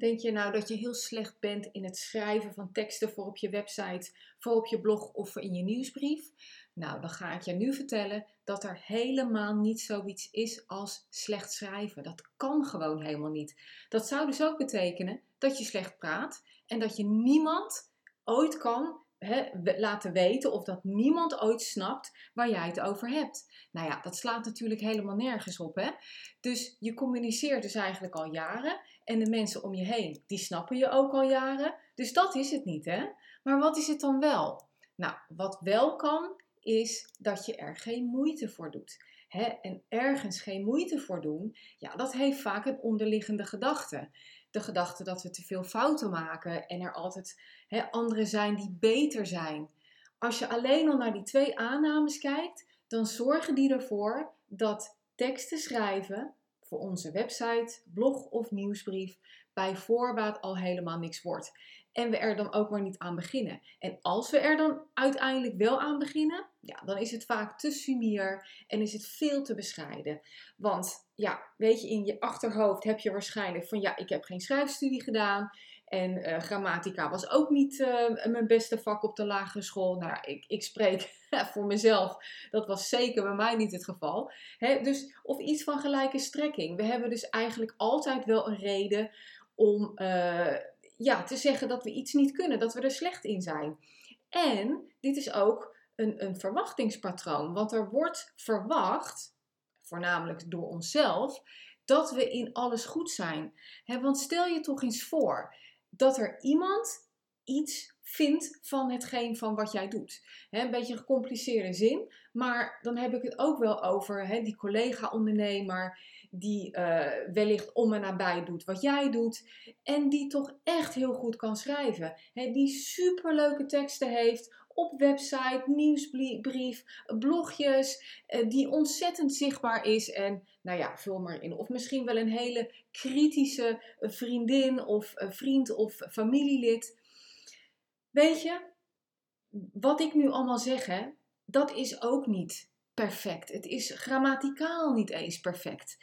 Denk je nou dat je heel slecht bent in het schrijven van teksten voor op je website, voor op je blog of in je nieuwsbrief? Nou, dan ga ik je nu vertellen dat er helemaal niet zoiets is als slecht schrijven. Dat kan gewoon helemaal niet. Dat zou dus ook betekenen dat je slecht praat en dat je niemand ooit kan laten weten of dat niemand ooit snapt waar jij het over hebt. Nou ja, dat slaat natuurlijk helemaal nergens op. Hè? Dus je communiceert dus eigenlijk al jaren en de mensen om je heen, die snappen je ook al jaren. Dus dat is het niet, hè? Maar wat is het dan wel? Nou, wat wel kan, is dat je er geen moeite voor doet. Hè? En ergens geen moeite voor doen, ja, dat heeft vaak een onderliggende gedachte de gedachte dat we te veel fouten maken en er altijd hè, anderen zijn die beter zijn. Als je alleen al naar die twee aannames kijkt, dan zorgen die ervoor dat teksten schrijven voor onze website, blog of nieuwsbrief bij voorbaat al helemaal niks wordt. En we er dan ook maar niet aan beginnen. En als we er dan uiteindelijk wel aan beginnen, ja, dan is het vaak te sumier en is het veel te bescheiden. Want ja, weet je, in je achterhoofd heb je waarschijnlijk van ja, ik heb geen schrijfstudie gedaan. En uh, grammatica was ook niet uh, mijn beste vak op de lagere school. Nou, ik, ik spreek voor mezelf. Dat was zeker bij mij niet het geval. dus, of iets van gelijke strekking. We hebben dus eigenlijk altijd wel een reden om uh, ja, te zeggen dat we iets niet kunnen, dat we er slecht in zijn. En dit is ook een, een verwachtingspatroon, want er wordt verwacht, voornamelijk door onszelf, dat we in alles goed zijn. want stel je toch eens voor dat er iemand iets vindt van hetgeen van wat jij doet. een beetje een gecompliceerde zin, maar dan heb ik het ook wel over die collega-ondernemer die uh, wellicht om en nabij doet wat jij doet en die toch echt heel goed kan schrijven. die superleuke teksten heeft op website, nieuwsbrief, blogjes, uh, die ontzettend zichtbaar is en nou ja, vul maar in. Of misschien wel een hele kritische vriendin of vriend of familielid. Weet je, wat ik nu allemaal zeg, hè, dat is ook niet perfect. Het is grammaticaal niet eens perfect.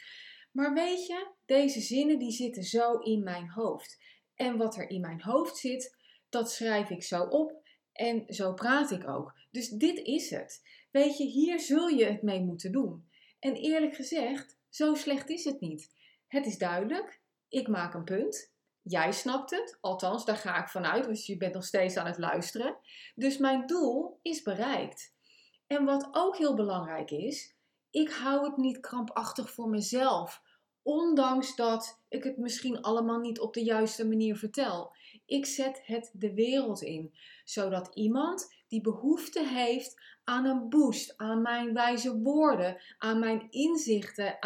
Maar weet je, deze zinnen die zitten zo in mijn hoofd. En wat er in mijn hoofd zit, dat schrijf ik zo op en zo praat ik ook. Dus dit is het. Weet je, hier zul je het mee moeten doen. En eerlijk gezegd, zo slecht is het niet. Het is duidelijk. Ik maak een punt. Jij snapt het, althans daar ga ik vanuit, dus je bent nog steeds aan het luisteren. Dus mijn doel is bereikt. En wat ook heel belangrijk is, ik hou het niet krampachtig voor mezelf. Ondanks dat ik het misschien allemaal niet op de juiste manier vertel. Ik zet het de wereld in, zodat iemand die behoefte heeft aan een boost, aan mijn wijze woorden, aan mijn inzichten,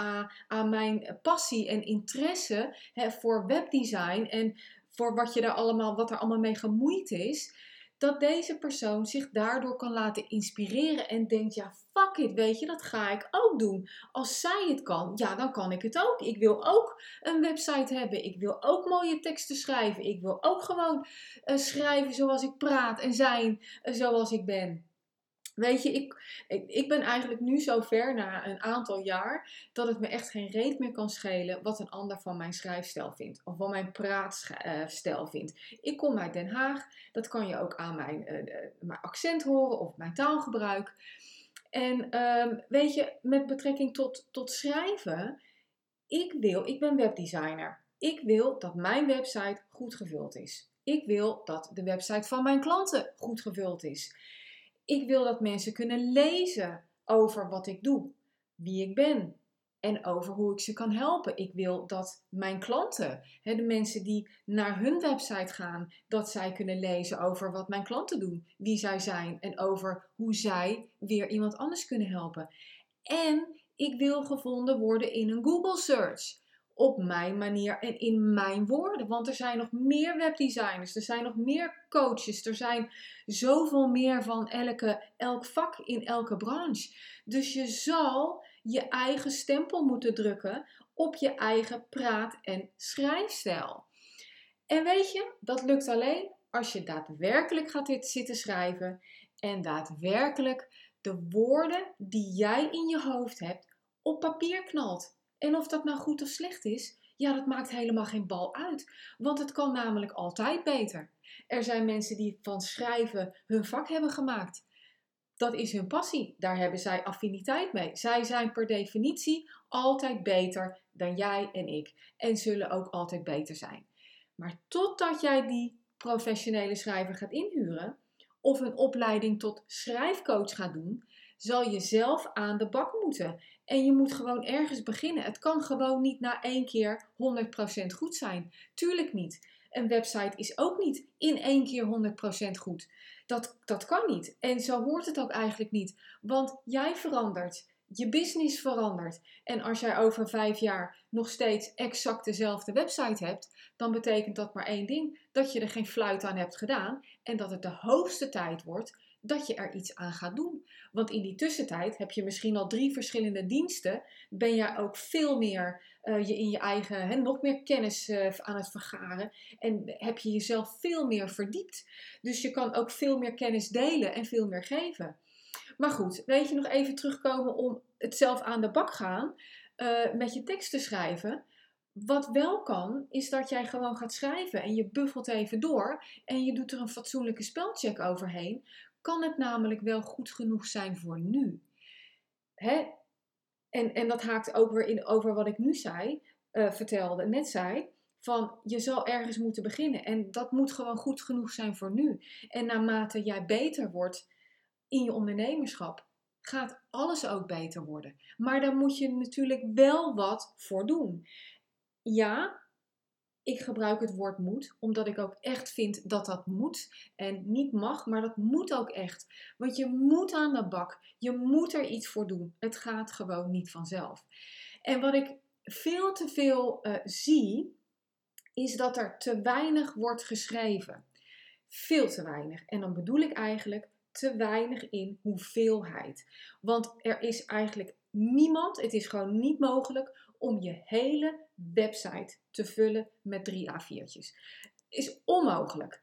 aan, mijn passie en interesse hè, voor webdesign en voor wat, je daar allemaal, wat er allemaal mee gemoeid is, dat deze persoon zich daardoor kan laten inspireren en denkt: ja, fuck it, weet je, dat ga ik ook doen. Als zij het kan, ja, dan kan ik het ook. Ik wil ook een website hebben. Ik wil ook mooie teksten schrijven. Ik wil ook gewoon uh, schrijven zoals ik praat en zijn uh, zoals ik ben. Weet je, ik, ik, ben eigenlijk nu zo ver na een aantal jaar dat het me echt geen reet meer kan schelen wat een ander van mijn schrijfstijl vindt of van mijn praatstijl vindt. Ik kom uit Den Haag, dat kan je ook aan mijn, uh, mijn accent horen of mijn taalgebruik. En ehm, weet je, met betrekking tot, tot schrijven, ik wil, ik ben webdesigner. Ik wil dat mijn website goed gevuld is. Ik wil dat de website van mijn klanten goed gevuld is. Ik wil dat mensen kunnen lezen over wat ik doe, wie ik ben en over hoe ik ze kan helpen. Ik wil dat mijn klanten, de mensen die naar hun website gaan, dat zij kunnen lezen over wat mijn klanten doen, wie zij zijn en over hoe zij weer iemand anders kunnen helpen. En ik wil gevonden worden in een Google search op mijn manier en in mijn woorden. Want er zijn nog meer webdesigners, er zijn nog meer coaches, er zijn zoveel meer van elke, elk vak in elke branche. Dus je zal je eigen stempel moeten drukken op je eigen praat- en schrijfstijl. En weet je, dat lukt alleen als je daadwerkelijk gaat zitten schrijven en daadwerkelijk de woorden die jij in je hoofd hebt op papier knalt. En of dat nou goed of slecht is, Ja, dat maakt helemaal geen bal uit, want het kan namelijk altijd beter. Er zijn mensen die van schrijven hun vak hebben gemaakt. Dat is hun passie. Daar hebben zij affiniteit mee. Zij zijn per definitie altijd beter dan jij en ik. En zullen ook altijd beter zijn. Maar totdat jij die professionele schrijver gaat inhuren of een opleiding tot schrijfcoach gaat doen, zal je zelf aan de bak moeten. En je moet gewoon ergens beginnen. Het kan gewoon niet na één keer 100% goed zijn. Tuurlijk niet. Een website is ook niet in één keer 100% goed. Dat, dat kan niet. En zo hoort het ook eigenlijk niet. Want jij verandert. Je business verandert. En als jij over vijf jaar nog steeds exact dezelfde website hebt, dan betekent dat maar één ding: dat je er geen fluit aan hebt gedaan en dat het de hoogste tijd wordt dat je er iets aan gaat doen. Want in die tussentijd heb je misschien al drie verschillende diensten. Ben jij ook veel meer uh, je in je eigen, hè, nog meer kennis uh, aan het vergaren. En heb je jezelf veel meer verdiept. Dus je kan ook veel meer kennis delen en veel meer geven. Maar goed, weet je nog even terugkomen om het zelf aan de bak gaan. Uh, met je tekst te schrijven. Wat wel kan, is dat jij gewoon gaat schrijven en je buffelt even door en je doet er een fatsoenlijke spelcheck overheen kan het namelijk wel goed genoeg zijn voor nu. Hè? En, en dat haakt ook weer in over wat ik nu zei, uh, vertelde, net zei. Van je zal ergens moeten beginnen. En dat moet gewoon goed genoeg zijn voor nu. En naarmate jij beter wordt in je ondernemerschap, gaat alles ook beter worden. Maar daar moet je natuurlijk wel wat voor doen. Ja, ik gebruik het woord moet, omdat ik ook echt vind dat dat moet. En niet mag, maar dat moet ook echt. Want je moet aan de bak. Je moet er iets voor doen. Het gaat gewoon niet vanzelf. En wat ik veel te veel uh, zie, is dat er te weinig wordt geschreven. Veel te weinig. En dan bedoel ik eigenlijk te weinig in hoeveelheid. Want er is eigenlijk niemand, het is gewoon niet mogelijk om je hele website te vullen met drie A4'tjes. Is onmogelijk.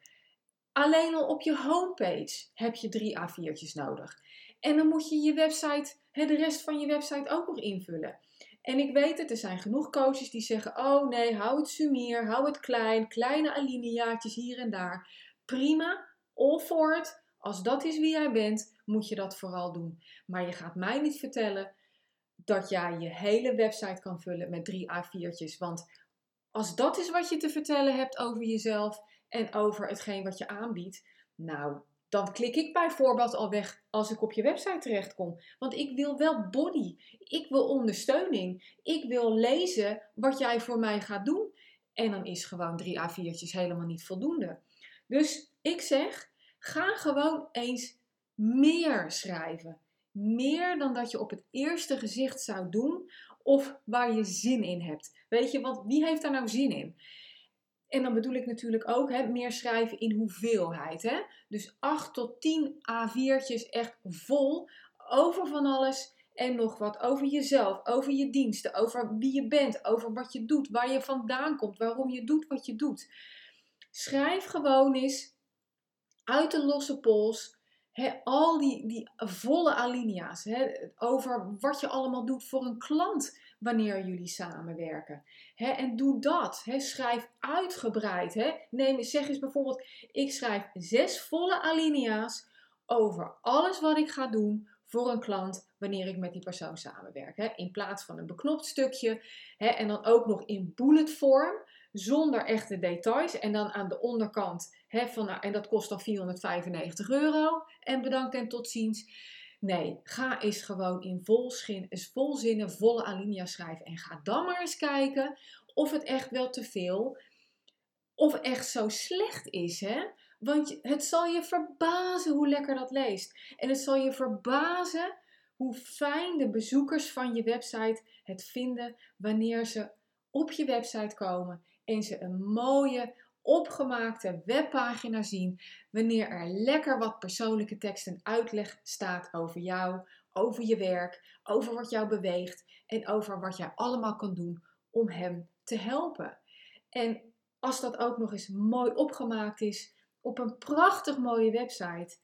Alleen al op je homepage heb je drie A4'tjes nodig. En dan moet je je website, de rest van je website ook nog invullen. En ik weet het, er zijn genoeg coaches die zeggen: Oh nee, hou het sumier, hou het klein, kleine alineaatjes hier en daar. Prima, all for it. Als dat is wie jij bent, moet je dat vooral doen. Maar je gaat mij niet vertellen dat jij je hele website kan vullen met drie A4'tjes. Want als dat is wat je te vertellen hebt over jezelf en over hetgeen wat je aanbiedt, nou, dan klik ik bijvoorbeeld al weg als ik op je website terechtkom. Want ik wil wel body. Ik wil ondersteuning. Ik wil lezen wat jij voor mij gaat doen. En dan is gewoon drie A4'tjes helemaal niet voldoende. Dus ik zeg, ga gewoon eens meer schrijven meer dan dat je op het eerste gezicht zou doen of waar je zin in hebt. Weet je, want wie heeft daar nou zin in? En dan bedoel ik natuurlijk ook hè, meer schrijven in hoeveelheid. Hè? Dus 8 tot 10 A4'tjes echt vol over van alles en nog wat over jezelf, over je diensten, over wie je bent, over wat je doet, waar je vandaan komt, waarom je doet wat je doet. Schrijf gewoon eens uit de losse pols al die, volle alinea's over wat je allemaal doet voor een klant wanneer jullie samenwerken. en doe dat. schrijf uitgebreid. Neem, zeg eens bijvoorbeeld, ik schrijf zes volle alinea's over alles wat ik ga doen voor een klant wanneer ik met die persoon samenwerk. In plaats van een beknopt stukje en dan ook nog in bullet vorm zonder echte details. En dan aan de onderkant, hè, van, nou, en dat kost dan 495 euro. En bedankt en tot ziens. Nee, ga eens gewoon in vol, schin, vol zinnen, volle alinea schrijven. En ga dan maar eens kijken of het echt wel te veel of echt zo slecht is. Hè? Want het zal je verbazen hoe lekker dat leest. En het zal je verbazen hoe fijn de bezoekers van je website het vinden wanneer ze op je website komen en ze een mooie opgemaakte webpagina zien wanneer er lekker wat persoonlijke tekst en uitleg staat over jou, over je werk, over wat jou beweegt en over wat jij allemaal kan doen om hem te helpen. En als dat ook nog eens mooi opgemaakt is op een prachtig mooie website,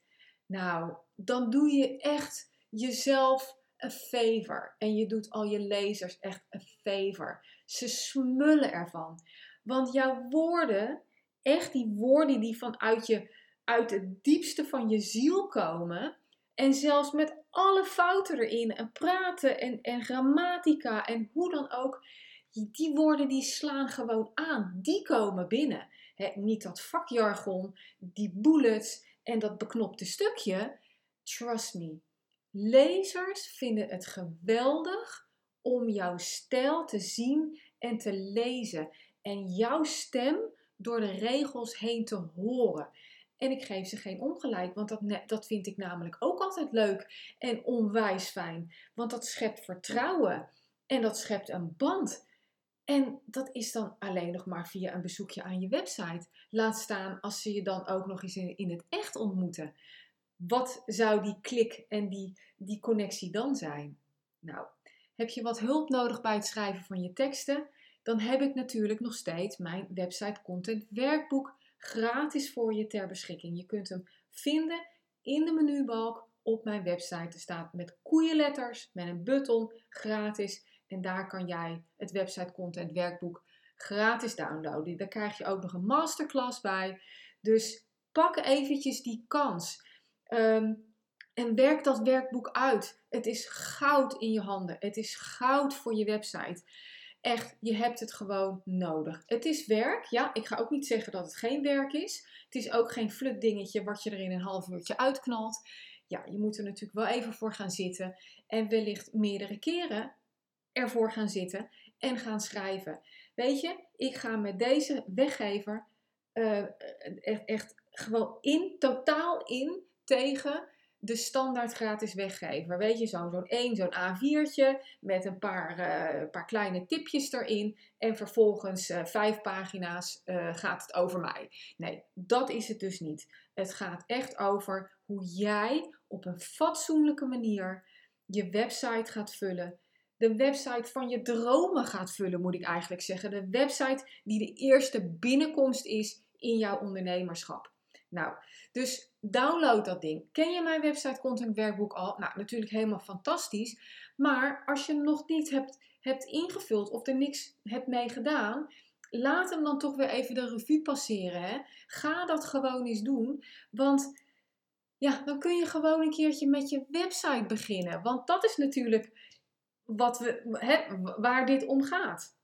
nou, dan doe je echt jezelf een favor en je doet al je lezers echt een favor. Ze smullen ervan. Want jouw woorden, echt die woorden die vanuit je, uit het diepste van je ziel komen, en zelfs met alle fouten erin, en praten en, en grammatica en hoe dan ook, die woorden die slaan gewoon aan. Die komen binnen. niet dat vakjargon, die bullets en dat beknopte stukje. Trust me. Lezers vinden het geweldig om jouw stijl te zien en te lezen. En jouw stem door de regels heen te horen. En ik geef ze geen ongelijk, want dat, dat vind ik namelijk ook altijd leuk en onwijs fijn. Want dat schept vertrouwen en dat schept een band. En dat is dan alleen nog maar via een bezoekje aan je website. Laat staan als ze je dan ook nog eens in, het echt ontmoeten. Wat zou die klik en die, die connectie dan zijn? Nou, heb je wat hulp nodig bij het schrijven van je teksten? Dan heb ik natuurlijk nog steeds mijn website content werkboek gratis voor je ter beschikking. Je kunt hem vinden in de menubalk op mijn website. Er staat met koeienletters, met een button, gratis. En daar kan jij het website content werkboek gratis downloaden. Daar krijg je ook nog een masterclass bij. Dus pak eventjes die kans. Ehm, en werk dat werkboek uit. Het is goud in je handen. Het is goud voor je website. Echt, je hebt het gewoon nodig. Het is werk, ja. Ik ga ook niet zeggen dat het geen werk is. Het is ook geen flut dingetje wat je er in een half uurtje uitknalt. Ja, je moet er natuurlijk wel even voor gaan zitten. En wellicht meerdere keren ervoor gaan zitten en gaan schrijven. Weet je, ik ga met deze weggever uh, echt, echt gewoon in, totaal in tegen de standaard gratis weggever. Weet je, zo'n zo'n één, zo'n A4'tje met een paar, uh, paar kleine tipjes erin. En vervolgens uh, vijf pagina's uh, gaat het over mij. Nee, dat is het dus niet. Het gaat echt over hoe jij op een fatsoenlijke manier je website gaat vullen de website van je dromen gaat vullen, moet ik eigenlijk zeggen. De website die de eerste binnenkomst is in jouw ondernemerschap. Nou, dus download dat ding. Ken je mijn website content werkboek al? Nou, natuurlijk helemaal fantastisch. Maar als je hem nog niet hebt, hebt ingevuld of er niks hebt mee gedaan, laat hem dan toch weer even de revue passeren. Hè? Ga dat gewoon eens doen. Want ja, dan kun je gewoon een keertje met je website beginnen. Want dat is natuurlijk wat we, hè, waar dit om gaat.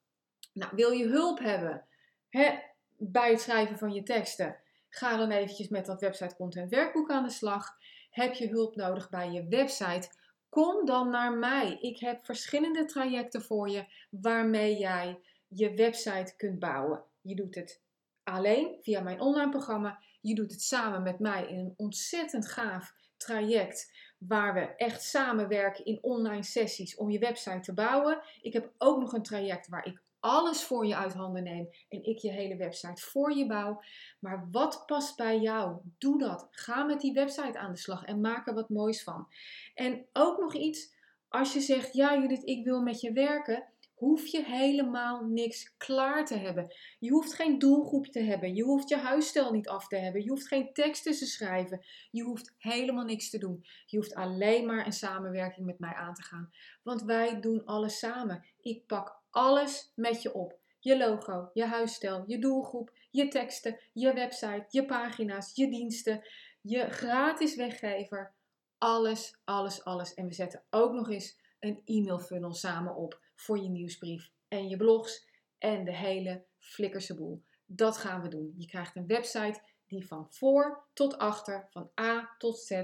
Nou, wil je hulp hebben hè, bij het schrijven van je teksten? Ga dan eventjes met dat website content werkboek aan de slag. Heb je hulp nodig bij je website? Kom dan naar mij. Ik heb verschillende trajecten voor je waarmee jij je website kunt bouwen. Je doet het alleen via mijn online programma. Je doet het samen met mij in een ontzettend gaaf traject waar we echt samenwerken in online sessies om je website te bouwen. Ik heb ook nog een traject waar ik alles voor je uit handen neem en ik je hele website voor je bouw. Maar wat past bij jou? Doe dat. Ga met die website aan de slag en maak er wat moois van. En ook nog iets, als je zegt, ja Judith, ik wil met je werken, hoef je helemaal niks klaar te hebben. Je hoeft geen doelgroep te hebben. Je hoeft je huisstijl niet af te hebben. Je hoeft geen teksten te schrijven. Je hoeft helemaal niks te doen. Je hoeft alleen maar een samenwerking met mij aan te gaan. Want wij doen alles samen. Ik pak alles met je op. Je logo, je huisstijl, je doelgroep, je teksten, je website, je pagina's, je diensten, je gratis weggever. Alles, alles, alles. En we zetten ook nog eens een e-mail funnel samen op voor je nieuwsbrief en je blogs en de hele flikkerse boel. Dat gaan we doen. Je krijgt een website die van voor tot achter, van A tot Z,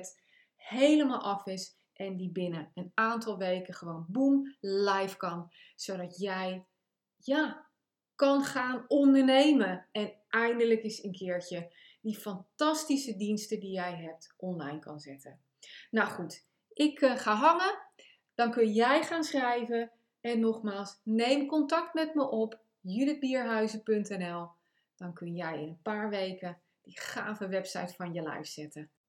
helemaal af is en die binnen een aantal weken gewoon boom live kan, zodat jij ja, kan gaan ondernemen en eindelijk eens een keertje die fantastische diensten die jij hebt online kan zetten. Nou goed, ik uh, ga hangen. Dan kun jij gaan schrijven en nogmaals, neem contact met me op judithbierhuizen.nl. Dan kun jij in een paar weken die gave website van je live zetten.